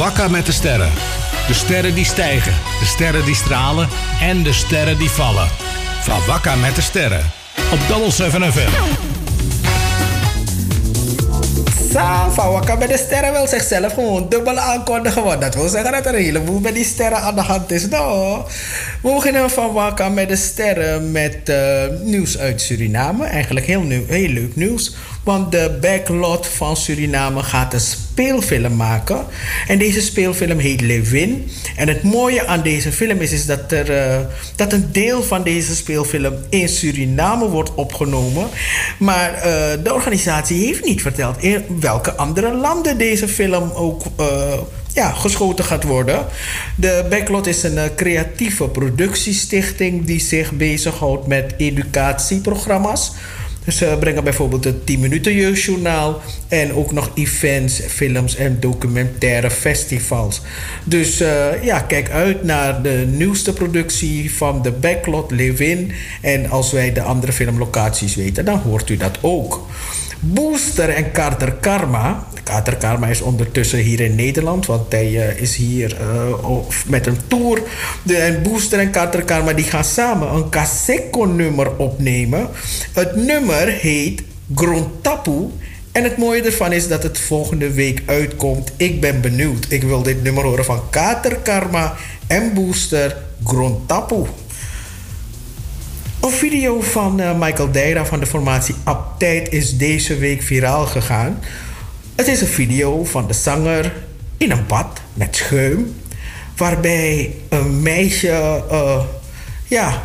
Wakka met de sterren. De sterren die stijgen, de sterren die stralen en de sterren die vallen. Van Wakka met de sterren. Op Double 7 FM. Van Wakka met de sterren wil zichzelf gewoon dubbel aankondigen. Want dat wil zeggen dat er een heleboel met die sterren aan de hand is. Nou, we beginnen van Wakka met de sterren met uh, nieuws uit Suriname. Eigenlijk heel, nieuw, heel leuk nieuws. Want de Backlot van Suriname gaat een speelfilm maken. En deze speelfilm heet Levin. En het mooie aan deze film is, is dat, er, uh, dat een deel van deze speelfilm in Suriname wordt opgenomen. Maar uh, de organisatie heeft niet verteld in welke andere landen deze film ook uh, ja, geschoten gaat worden. De Backlot is een creatieve productiestichting die zich bezighoudt met educatieprogramma's. Dus ze brengen bijvoorbeeld het 10 minuten jeugdjournaal en ook nog events, films en documentaire festivals. Dus uh, ja, kijk uit naar de nieuwste productie van de Backlot Levin. En als wij de andere filmlocaties weten, dan hoort u dat ook. Booster en Carter Karma. Carter Karma is ondertussen hier in Nederland, want hij uh, is hier uh, met een tour. De, en Booster en Carter Karma die gaan samen een Kaseko-nummer opnemen. Het nummer heet Grontapu. En het mooie ervan is dat het volgende week uitkomt. Ik ben benieuwd. Ik wil dit nummer horen van Kater Karma en Booster Grontapu. Een video van uh, Michael Deira van de formatie Uptight is deze week viraal gegaan. Het is een video van de zanger in een bad met schuim. Waarbij een meisje, uh, ja,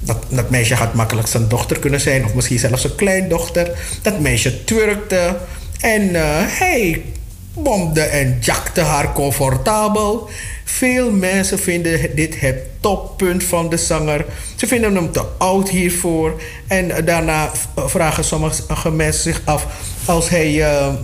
dat, dat meisje had makkelijk zijn dochter kunnen zijn, of misschien zelfs een kleindochter. Dat meisje twerkte en uh, hij bomde en jakte haar comfortabel. Veel mensen vinden dit het toppunt van de zanger. Ze vinden hem te oud hiervoor. En daarna vragen sommige mensen zich af als hij. Uh,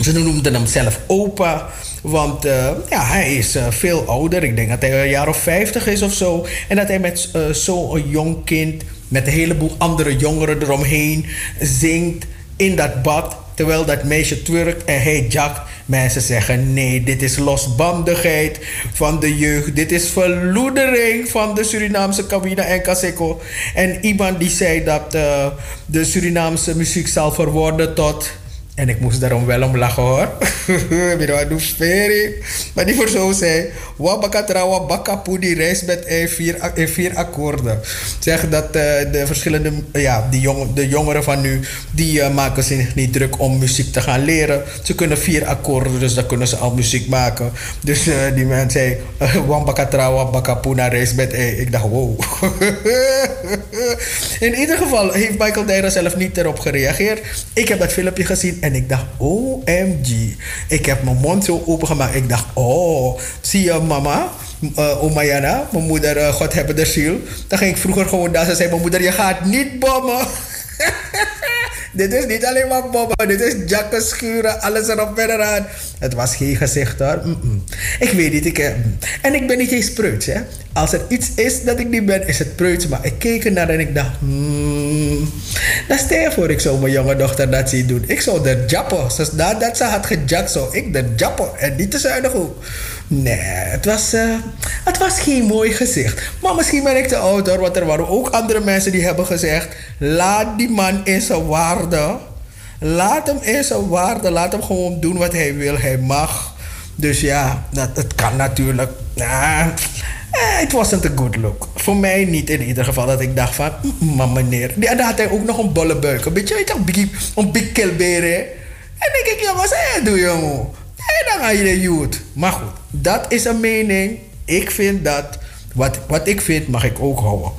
ze noemden hem zelf opa. Want uh, ja, hij is uh, veel ouder. Ik denk dat hij een jaar of 50 is of zo. En dat hij met uh, zo'n jong kind, met een heleboel andere jongeren eromheen, zingt in dat bad. Terwijl dat meisje twerkt en hij jakt. Mensen zeggen nee, dit is losbandigheid van de jeugd. Dit is verloedering van de Surinaamse cabine en Kaseko. En iemand die zei dat de Surinaamse muziek zal verworden tot en ik moest daarom wel om lachen hoor. maar die persoon zei: Wabakatra wabakapu, die reis met in vier, in vier akkoorden. Zeg dat uh, de verschillende, ja, die jong, de jongeren van nu, die uh, maken zich niet druk om muziek te gaan leren. Ze kunnen vier akkoorden, dus dan kunnen ze al muziek maken. Dus die man zei: Wabakatra wabakapu, naar reis e. Ik dacht: wow. in ieder geval heeft Michael Deira zelf niet erop gereageerd. Ik heb dat filmpje gezien en ik dacht, OMG. Ik heb mijn mond zo opengemaakt. Ik dacht, oh, zie je mama? Uh, oma Jana, mijn moeder, uh, God hebben de ziel. Dan ging ik vroeger gewoon daar. Ze zei, mijn moeder, je gaat niet bommen. dit is niet alleen maar bommen. Dit is jakken schuren, alles erop en eraan. Het was geen gezicht hoor. Mm -mm. Ik weet niet. Ik, uh, en ik ben niet eens preuts. Hè. Als er iets is dat ik niet ben, is het preuts. Maar ik keek ernaar en ik dacht... Hmm, dan je voor ik zou mijn jonge dochter dat zien doen. Ik zou de jappen. Dus nadat ze had gejat, zou ik de jappen. En niet te zuinig ook. Nee, het was, uh, het was geen mooi gezicht. Maar misschien ben ik te oud. Want er waren ook andere mensen die hebben gezegd... Laat die man in zijn waarde. Laat hem in zijn waarde. Laat hem gewoon doen wat hij wil. Hij mag. Dus ja, dat, het kan natuurlijk. Het wasn't a good look. Voor mij niet in ieder geval. Dat ik dacht van, maar meneer. En dan had hij ook nog een bolle buik. Een beetje, weet je, een big, een big. En denk ik, jongens, hé, doe jongen. Dan ga je youth. Maar goed, dat is een mening. Ik vind dat, wat, wat ik vind, mag ik ook houden.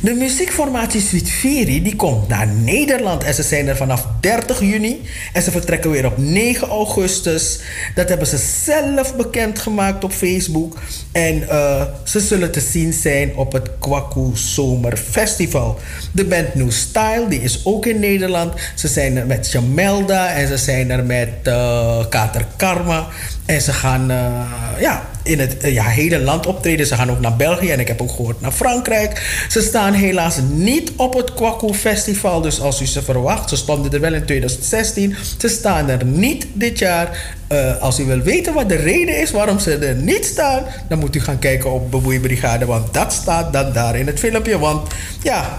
De muziekformatie Sweet Fury die komt naar Nederland en ze zijn er vanaf 30 juni en ze vertrekken weer op 9 augustus. Dat hebben ze zelf bekendgemaakt op Facebook en uh, ze zullen te zien zijn op het Kwaku Zomer Festival. De band New Style die is ook in Nederland. Ze zijn er met Jamelda en ze zijn er met uh, Kater Karma en ze gaan uh, ja in het ja, hele land optreden. Ze gaan ook naar België en ik heb ook gehoord naar Frankrijk. Ze staan helaas niet op het Kwaku Festival. Dus als u ze verwacht, ze stonden er wel in 2016. Ze staan er niet dit jaar. als u wil weten wat de reden is waarom ze er niet staan, dan moet u gaan kijken op Bemoeibrigade. Want dat staat dan daar in het filmpje. Want ja,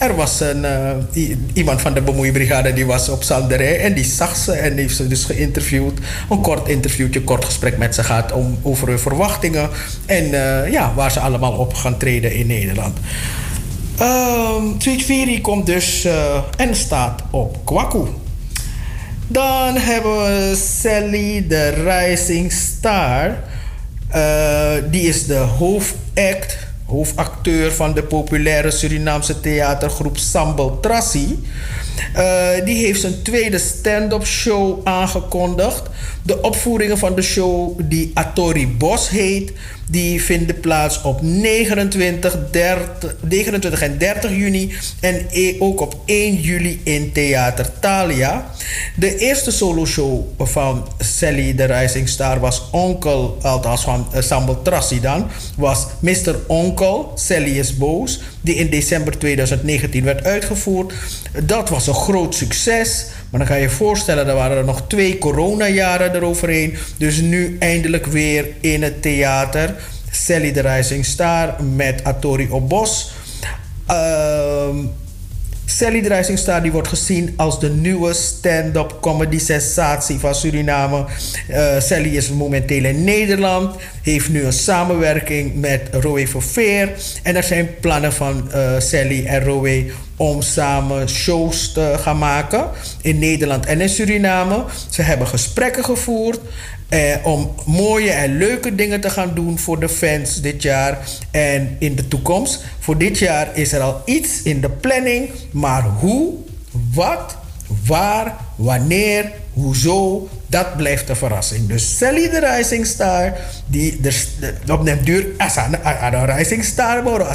er was een, uh, iemand van de bemoeibrigade die was op Zanderij en die zag ze en heeft ze dus geïnterviewd. Een kort interviewtje, kort gesprek met ze gaat om, over hun verwachtingen en uh, ja, waar ze allemaal op gaan treden in Nederland. Um, Sweet Fury komt dus uh, en staat op Kwaku. Dan hebben we Sally, de Rising Star. die is de hoofdact hoofdacteur van de populaire Surinaamse theatergroep Sambal Trassi. Uh, die heeft zijn tweede stand-up show aangekondigd. De opvoeringen van de show, die Atori Bos heet, die vinden plaats op 29, 30, 29 en 30 juni en e- ook op 1 juli in Theater Thalia. De eerste solo-show van Sally de Rising Star was Onkel, althans van uh, Sambal Trassi dan, was Mr. Onkel, Sally is boos, die in december 2019 werd uitgevoerd. Dat was een groot succes. Maar dan kan je je voorstellen, er waren er nog twee coronajaren eroverheen. Dus nu eindelijk weer in het theater. Sally the Rising Star met Atori Obos. Uh, Sally Star die wordt gezien als de nieuwe stand-up comedy sensatie van Suriname. Uh, Sally is momenteel in Nederland, heeft nu een samenwerking met Roe Verveer. En er zijn plannen van uh, Sally en Roe om samen shows te gaan maken in Nederland en in Suriname. Ze hebben gesprekken gevoerd eh, om mooie en leuke dingen te gaan doen voor de fans dit jaar en in de toekomst. Voor dit jaar is er al iets in de planning, maar hoe, wat, waar, wanneer, hoezo, dat blijft een verrassing. Dus Sally de Rising Star, die de, de, op duur, de Rising Star worden,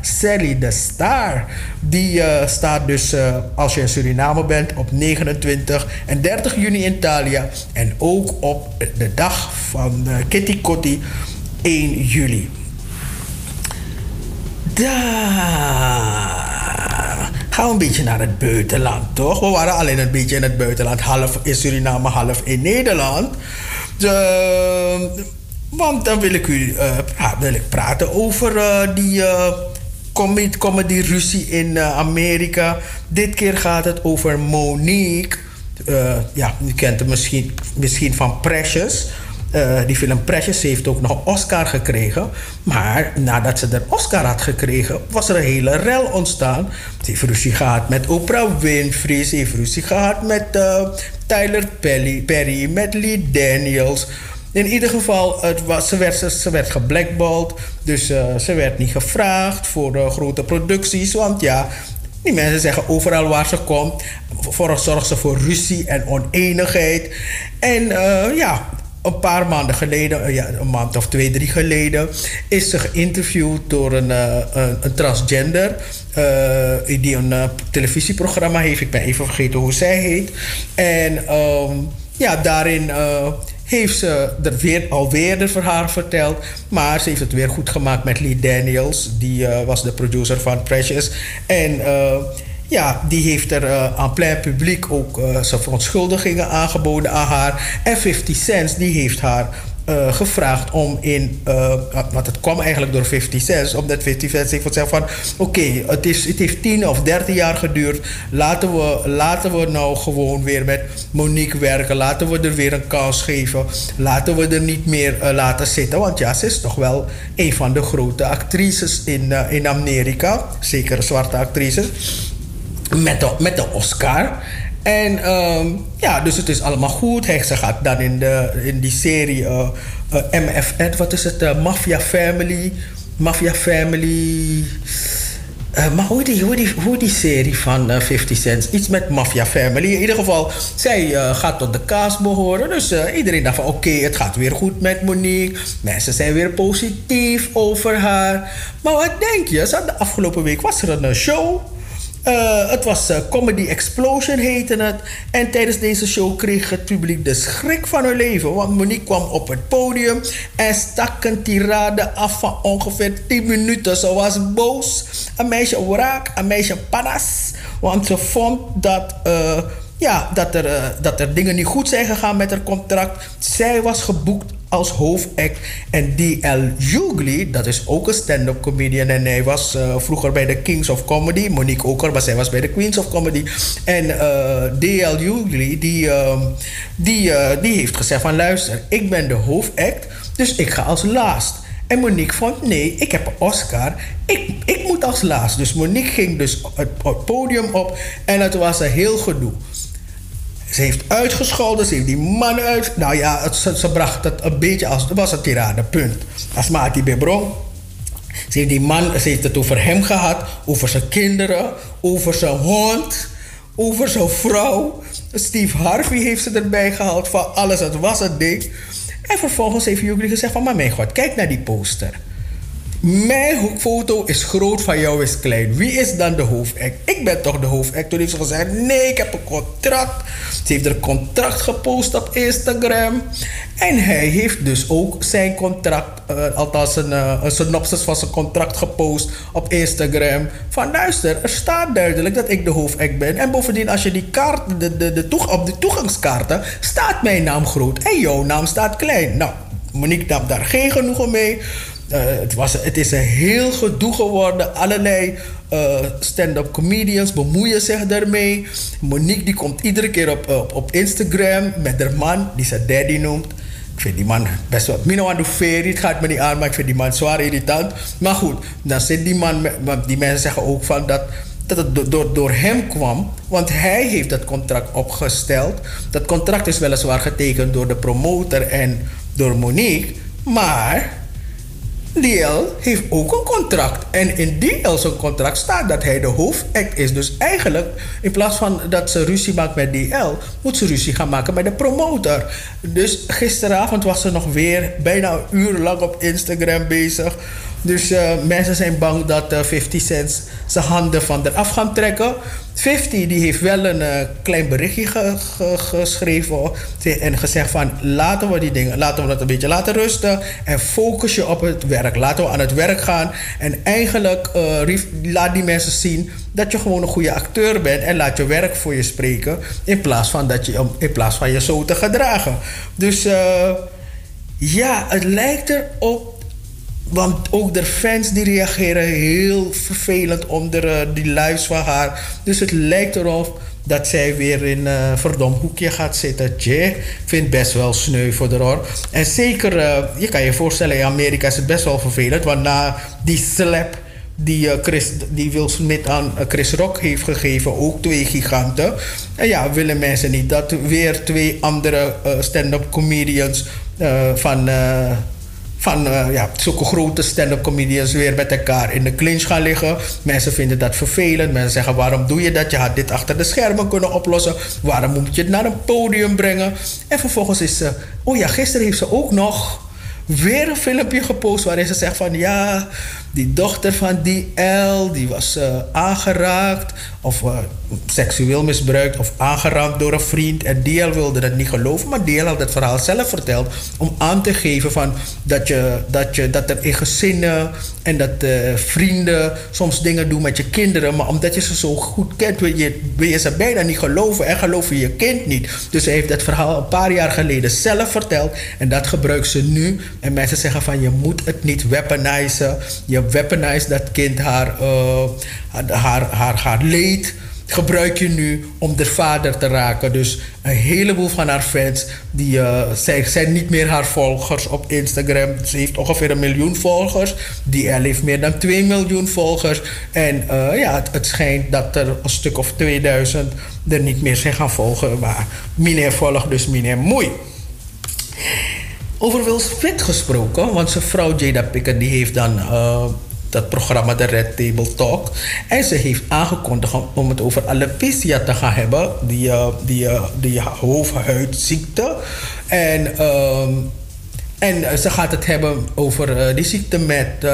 Sally de Star, die uh, staat dus uh, als je in Suriname bent op 29 en 30 juni in Italia en ook op de dag van uh, Kitty Kotti 1 juli. Daar gaan een beetje naar het buitenland, toch? We waren alleen een beetje in het buitenland, half in Suriname, half in Nederland. De, want dan wil ik u uh, wil ik praten over uh, die uh, comedy-ruzie in Amerika. Dit keer gaat het over Monique. ja, u kent hem misschien, misschien van Precious. Uh, die film Precious heeft ook nog Oscar gekregen. Maar nadat ze de Oscar had gekregen, was er een hele rel ontstaan. Ze heeft ruzie gehad met Oprah Winfrey. Ze heeft ruzie gehad met uh, Tyler Perry, Perry, met Lee Daniels. In ieder geval, het ze, werd, ze werd geblackballed. Dus uh, ze werd niet gevraagd voor grote producties. Want ja, die mensen zeggen overal waar ze komt, voor, zorgt ze voor ruzie en oneenigheid. En ja, een paar maanden geleden, eh, ja, een maand of twee, drie geleden, is ze geïnterviewd door een, uh, een, transgender. Uh, die een televisieprogramma heeft. Ik ben even vergeten hoe zij heet. En um, ja, daarin heeft ze er weer, alweer het verhaal verteld. Maar ze heeft het weer goed gemaakt met Lee Daniels. Die was de producer van Precious. En ja, die heeft er uh, aan plein publiek ook uh, zijn verontschuldigingen aangeboden aan haar. En 50 Cent die heeft haar uh, gevraagd om in, uh, want het kwam eigenlijk door 50 Cent, omdat 50 Cent heeft van, oké, het, het heeft 10 of 13 jaar geduurd, laten we, laten we nou gewoon weer met Monique werken, laten we er weer een kans geven, laten we er niet meer laten zitten, want ja, ze is toch wel een van de grote actrices in, in Amerika, zeker zwarte actrices met de, met de Oscar. En um, ja, dus het is allemaal goed. Hij, ze gaat dan in, de, in die serie uh, uh, MFN, wat is het? Uh, Mafia Family. Mafia Family. maar hoe die, hoe, die, hoe die serie van 50 Cent? Iets met Mafia Family. In ieder geval, zij gaat tot de kaas behoren. Dus iedereen dacht van oké, het gaat weer goed met Monique. Mensen zijn weer positief over haar. Maar wat denk je? De afgelopen week was er een show Uh, het was uh, Comedy Explosion heette het. En tijdens deze show kreeg het publiek de schrik van hun leven. Want Monique kwam op het podium en stak een tirade af van ongeveer 10 minuten. Ze was boos. Een meisje wraak, een meisje panas. Want ze vond dat... Uh, ja, dat er, dat er dingen niet goed zijn gegaan met haar contract. Zij was geboekt als hoofdact. En D.L. Hughley, dat is ook een stand-up comedian. En hij was uh, vroeger bij de Kings of Comedy. Monique ook maar zij was bij de Queens of Comedy. En uh, D.L. Hughley, die, uh, die, uh, die heeft gezegd van... luister, ik ben de hoofdact, dus ik ga als laatst. En Monique vond, nee, ik heb een Oscar. Ik, ik moet als laatst. Dus Monique ging dus het, het podium op. En het was een heel gedoe. Ze heeft uitgescholden, ze heeft die man uit. Nou ja, het, ze, bracht het een beetje als. Het was een tirade, punt. Als Mati Bebron. Ze heeft die man, ze heeft het over hem gehad, over zijn kinderen, over zijn hond, over zijn vrouw. Steve Harvey heeft ze erbij gehaald van alles, het was het ding. En vervolgens heeft jullie gezegd van, maar mijn god, kijk naar die poster. Mijn foto is groot, van jou is klein. Wie is dan de hoofdact? Ik ben toch de hoofdact. Toen heeft ze gezegd: Nee, ik heb een contract. Ze heeft een contract gepost op Instagram. En hij heeft dus ook zijn contract, uh, althans een, uh, een synopsis van zijn contract gepost op Instagram. Van luister, er staat duidelijk dat ik de hoofdact ben. En bovendien, als je die kaart, de, de, de toeg, op de toegangskaarten, staat mijn naam groot en jouw naam staat klein. Nou, Monique nam daar geen genoegen mee. Uh, het, was, is een heel gedoe geworden. Allerlei uh, stand-up comedians bemoeien zich daarmee. Monique die komt iedere keer op, op, op Instagram met haar man, die ze daddy noemt. Ik vind die man best wel. Mino aan de ferie, het gaat me niet aan, maar ik vind die man zwaar irritant. Maar goed, dan zit die man, die mensen zeggen ook van dat, dat het door, door hem kwam. Want hij heeft dat contract opgesteld. Dat contract is weliswaar getekend door de promotor en door Monique. Maar DL heeft ook een contract. En in DL zijn contract staat dat hij de hoofdact is. Dus eigenlijk, in plaats van dat ze ruzie maakt met DL, moet ze ruzie gaan maken met de promotor. Dus gisteravond was ze nog weer bijna een uur lang op Instagram bezig. Dus uh, mensen zijn bang dat uh, 50 Cent zijn handen van eraf gaan trekken. 50 die heeft wel een uh, klein berichtje ge, ge, geschreven en gezegd van laten we die dingen, laten we dat een beetje laten rusten en focus je op het werk. Laten we aan het werk gaan en eigenlijk laat die mensen zien dat je gewoon een goede acteur bent en laat je werk voor je spreken in plaats van dat je in plaats van je zo te gedragen. Dus ja, het lijkt erop want ook de fans die reageren heel vervelend onder uh, die lives van haar. Dus het lijkt erop dat zij weer in uh, verdom hoekje gaat zitten. Tje, vind best wel sneu voor de hoor. En zeker, uh, je kan je voorstellen, in Amerika is het best wel vervelend. Want na die slap die, uh, Chris, die Will Smith aan Chris Rock heeft gegeven, ook twee giganten. En ja, willen mensen niet dat weer twee andere stand-up comedians van van uh, ja, zulke grote stand-up comedians weer met elkaar in de clinch gaan liggen. Mensen vinden dat vervelend. Mensen zeggen: waarom doe je dat? Je had dit achter de schermen kunnen oplossen. Waarom moet je het naar een podium brengen? En vervolgens is ze. Oh ja, gisteren heeft ze ook nog weer een filmpje gepost waarin ze zegt van ja, die dochter van die L, die was uh, aangeraakt of uh, seksueel misbruikt of aangeraakt door een vriend. En DL wilde dat niet geloven, maar DL had het verhaal zelf verteld om aan te geven van dat, je, dat, je, dat er in gezinnen en dat uh, vrienden soms dingen doen met je kinderen, maar omdat je ze zo goed kent, wil je, wil je ze bijna niet geloven en geloof je je kind niet. Dus ze heeft dat verhaal een paar jaar geleden zelf verteld en dat gebruikt ze nu. En mensen zeggen van je moet het niet weaponizen. Je weaponize dat kind haar, uh, haar, haar, haar leed gebruik je nu om de vader te raken. Dus een heleboel van haar fans, die, uh, zij zijn niet meer haar volgers op Instagram. Ze heeft ongeveer een miljoen volgers. Die heeft meer dan 2 miljoen volgers. En uh, ja, het, schijnt dat er een stuk of 2000 er niet meer zijn gaan volgen. Maar meneer volgt dus meneer Moei. Over Will Smith gesproken, want zijn vrouw Jada Pickett die heeft dan uh, dat programma de Red Table Talk. En ze heeft aangekondigd om het over alopecia te gaan hebben, die, uh, die, uh, die hoofdhuidziekte. En um, En ze gaat het hebben over die ziekte met,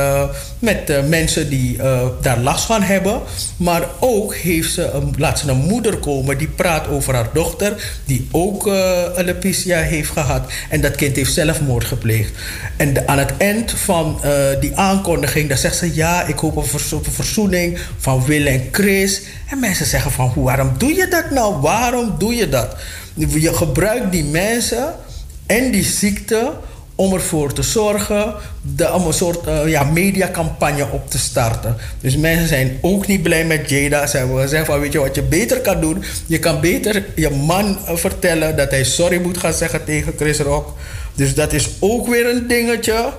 met mensen die daar last van hebben. Maar ook heeft ze een, laat ze een moeder komen die praat over haar dochter, die ook alopecia heeft gehad. En dat kind heeft zelfmoord gepleegd. En aan het eind van die aankondiging, dan zegt ze: Ja, ik hoop op verzoening van Will en Chris. En mensen zeggen: van, Waarom doe je dat nou? Waarom doe je dat? Je gebruikt die mensen en die ziekte om ervoor te zorgen, de, om een soort uh, ja, mediacampagne op te starten. Dus mensen zijn ook niet blij met Jada. Ze hebben gezegd van, weet je wat je beter kan doen? Je kan beter je man eh, vertellen dat hij sorry moet gaan zeggen tegen Chris Rock. Dus dat is ook weer een dingetje.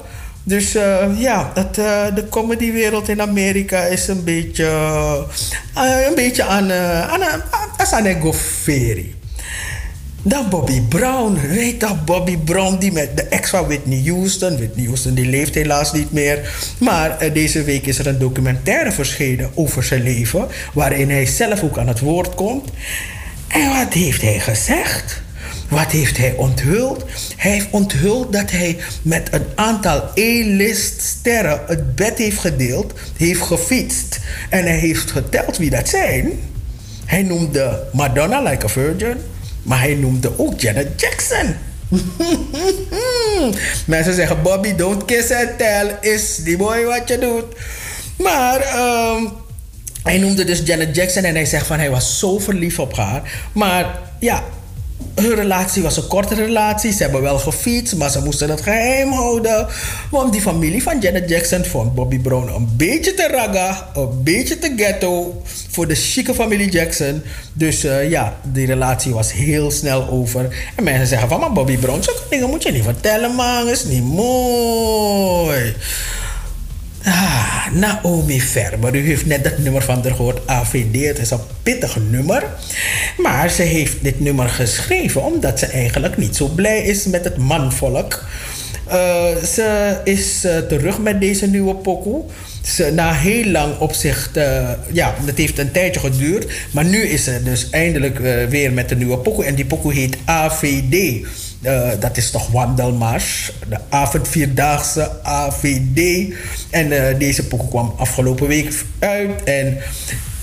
Dus uh, ja, uh, de comedywereld in Amerika is een beetje, een beetje aan, aan, aan, aan goferi. Dan Bobby Brown. Weet dat Bobby Brown, die met de ex Whitney Houston. Whitney Houston die leeft helaas niet meer. Maar uh, deze week is er een documentaire verschenen over zijn leven. Waarin hij zelf ook aan het woord komt. En wat heeft hij gezegd? Wat heeft hij onthuld? Hij heeft onthuld dat hij met een aantal A-list sterren het bed heeft gedeeld, heeft gefietst. En hij heeft geteld wie dat zijn. Hij noemde Madonna like a virgin. Maar hij noemde ook Janet Jackson. Mensen zeggen: Bobby, don't kiss and tell. Is die boy wat je doet. Maar um, hij noemde dus Janet Jackson en hij zegt van hij was zo verliefd op haar. Maar ja, hun relatie was een korte relatie. Ze hebben wel gefietst, maar ze moesten het geheim houden. Want die familie van Janet Jackson vond Bobby Brown een beetje te raga, een beetje te ghetto voor de chique familie Jackson. Dus uh, ja, die relatie was heel snel over. En mensen zeggen van, maar Bobby Brown, zulke dingen moet je niet vertellen, man. is niet mooi. Ah, Naomi Verber. U heeft net dat nummer van haar gehoord, AVD. Het is een pittig nummer. Maar ze heeft dit nummer geschreven omdat ze eigenlijk niet zo blij is met het manvolk. Uh, ze is uh, terug met deze nieuwe pokoe. Ze, na heel lang opzicht, uh, ja, het heeft een tijdje geduurd. Maar nu is ze dus eindelijk weer met een nieuwe pokoe. En die pokoe heet AVD. Uh, dat is toch Wandelmars, de avondvierdaagse AVD. En uh, deze pokoe kwam afgelopen week uit. En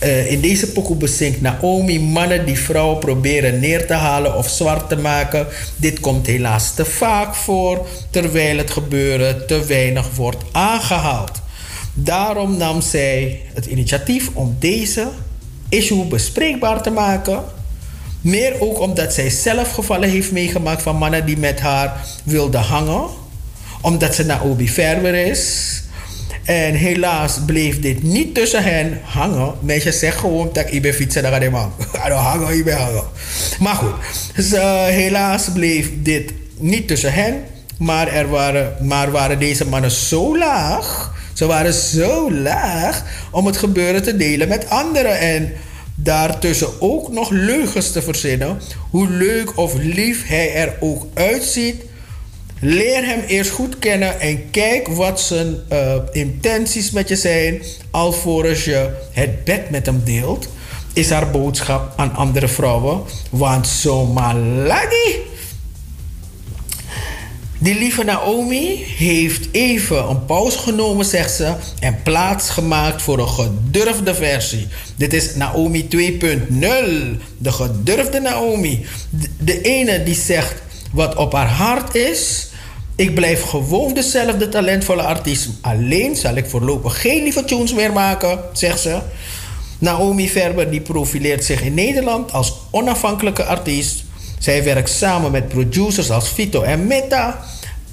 uh, in deze pokoe bezinkt Naomi mannen die vrouwen proberen neer te halen of zwart te maken. Dit komt helaas te vaak voor, terwijl het gebeuren te weinig wordt aangehaald. Daarom nam zij het initiatief om deze issue bespreekbaar te maken meer ook omdat zij zelf gevallen heeft meegemaakt van mannen die met haar wilden hangen. Omdat ze Naomi Verber is. En helaas bleef dit niet tussen hen hangen. Mensen zeggen gewoon dat ik ben fietsen, dan ga ik man. hangen, ik ben hangen. Maar goed, dus, uh, helaas bleef dit niet tussen hen. Maar, er waren, maar waren deze mannen zo laag. Ze waren zo laag om het gebeuren te delen met anderen. En daartussen ook nog leugens te verzinnen, hoe leuk of lief hij er ook uitziet. Leer hem eerst goed kennen en kijk wat zijn uh, intenties met je zijn, alvorens je het bed met hem deelt. Is haar boodschap aan andere vrouwen. Want zo malagi die lieve Naomi heeft even een pauze genomen, zegt ze, en plaats gemaakt voor een gedurfde versie. Dit is Naomi 2.0, de gedurfde Naomi. De, ene die zegt wat op haar hart is. Ik blijf gewoon dezelfde talentvolle artiest. Alleen zal ik voorlopig geen lieve tunes meer maken, zegt ze. Naomi Verber die profileert zich in Nederland als onafhankelijke artiest. Zij werkt samen met producers als Vito en Meta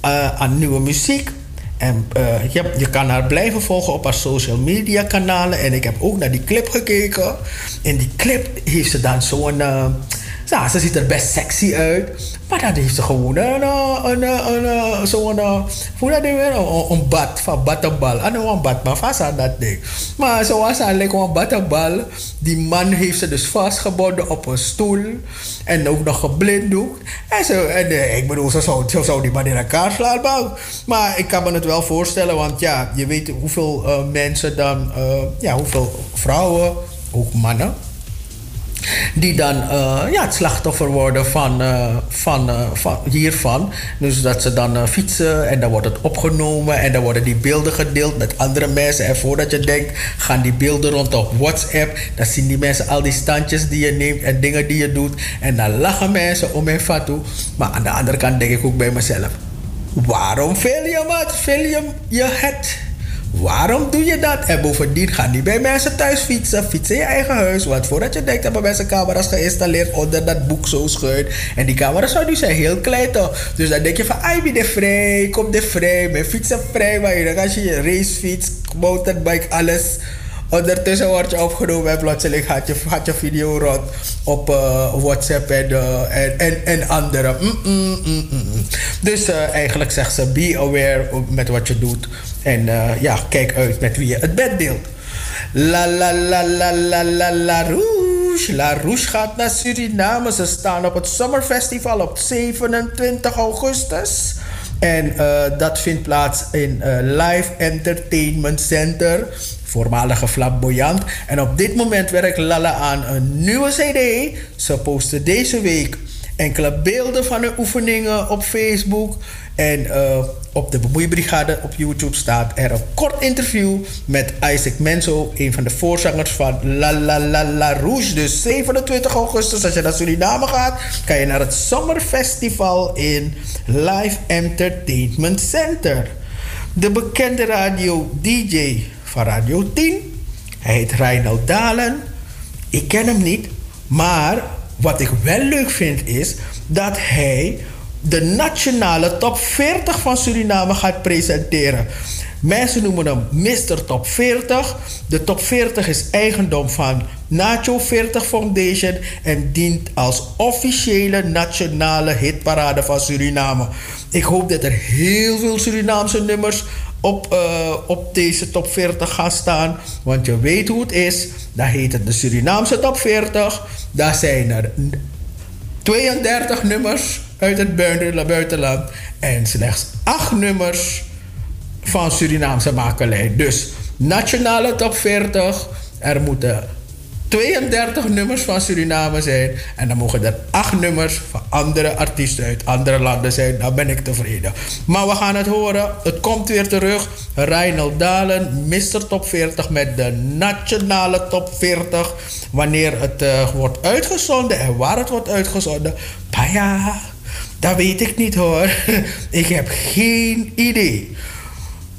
uh, aan nieuwe muziek. En uh, je, je kan haar blijven volgen op haar social media kanalen. En ik heb ook naar die clip gekeken. In die clip heeft ze dan zo'n... Uh, nou, ze ziet er best sexy uit. Maar dan heeft ze gewoon een, een, een, een zo'n, hoe dat weer, een, bad van battenbal. En een bad, maar vast aan dat ding. Maar zo was eigenlijk een battenbal. Die man heeft ze dus vastgebonden op een stoel. En ook nog geblinddoekt. En, zo, en eh, ik bedoel, zo zou, zo zou die man in elkaar slaan. Maar ik kan me het wel voorstellen, want ja, je weet hoeveel uh, mensen dan, uh, ja, hoeveel vrouwen, ook mannen die dan uh, ja, het slachtoffer worden van, uh, van, uh, van hiervan. Dus dat ze dan fietsen en dan wordt het opgenomen en dan worden die beelden gedeeld met andere mensen. En voordat je denkt, gaan die beelden rond op WhatsApp. Dan zien die mensen al die standjes die je neemt en dingen die je doet. En dan lachen mensen om en fatu. Maar aan de andere kant denk ik ook bij mezelf. Waarom film je wat? Film je het? Waarom doe je dat? En bovendien ga niet bij mensen thuis fietsen. Fietsen in je eigen huis. Want voordat je denkt hebben mensen camera's geïnstalleerd onder dat boek zo schuin. En die camera's die zijn heel klein toch. Dus dan denk je van, ai, ben de vrij. Kom de vrij. Mijn fietsen vrij. Maar dan als je je racefiets, motorbike, alles... Ondertussen word je opgenomen en plotseling gaat je, gaat je video rond op uh, WhatsApp en, uh, en, en, en, andere. Mm, mm, mm, dus uh, eigenlijk zegt ze: be aware met wat je doet. En ja, kijk uit met wie je het bed deelt. La la la la la la la Rouge. La Rouge gaat naar Suriname. Ze staan op het Summerfestival op 27 augustus. En dat vindt plaats in Live Entertainment Center voormalige flamboyant. En op dit moment werkt Lala aan een nieuwe CD. Ze posten deze week enkele beelden van de oefeningen op Facebook. En uh, op de Bemoeibrigade op YouTube staat er een kort interview met Isaac Menzo, een van de voorzangers van La La La La Rouge. Dus 27 augustus, als je naar Suriname gaat, kan je naar het Zomerfestival in Live Entertainment Center. De bekende radio DJ van Radio 10. Hij heet Reinald Dalen. Ik ken hem niet, maar wat ik wel leuk vind is dat hij de nationale top 40 van Suriname gaat presenteren. Mensen noemen hem Mr. Top 40. De top 40 is eigendom van Nacho 40 Foundation en dient als officiële nationale hitparade van Suriname. Ik hoop dat er heel veel Surinaamse nummers op, uh, op deze top 40 gaan staan. Want je weet hoe het is. Dan heet het de Surinaamse top 40. Daar zijn er 32 nummers uit het buitenland. En slechts 8 nummers van Surinaamse makelij. Dus nationale top 40. Er moeten 32 nummers van Suriname zijn. En dan mogen er 8 nummers van andere artiesten uit andere landen zijn. Dan ben ik tevreden. Maar we gaan het horen. Het komt weer terug. Reinald Dalen, Mr. Top 40 met de nationale Top 40. Wanneer het uh, wordt uitgezonden en waar het wordt uitgezonden. Maar ja, dat weet ik niet hoor. ik heb geen idee.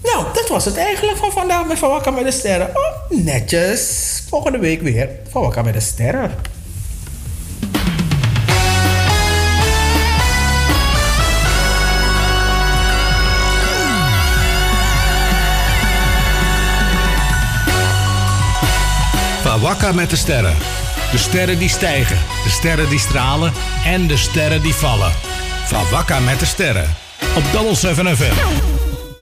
Nou, dat was het eigenlijk van vandaag met Van Wakker met de Sterren. Oh, netjes. Volgende week weer Van met de Sterren. Van met de Sterren. De sterren die stijgen, de sterren die stralen en de sterren die vallen. Van met de Sterren. Op Double 7 FM.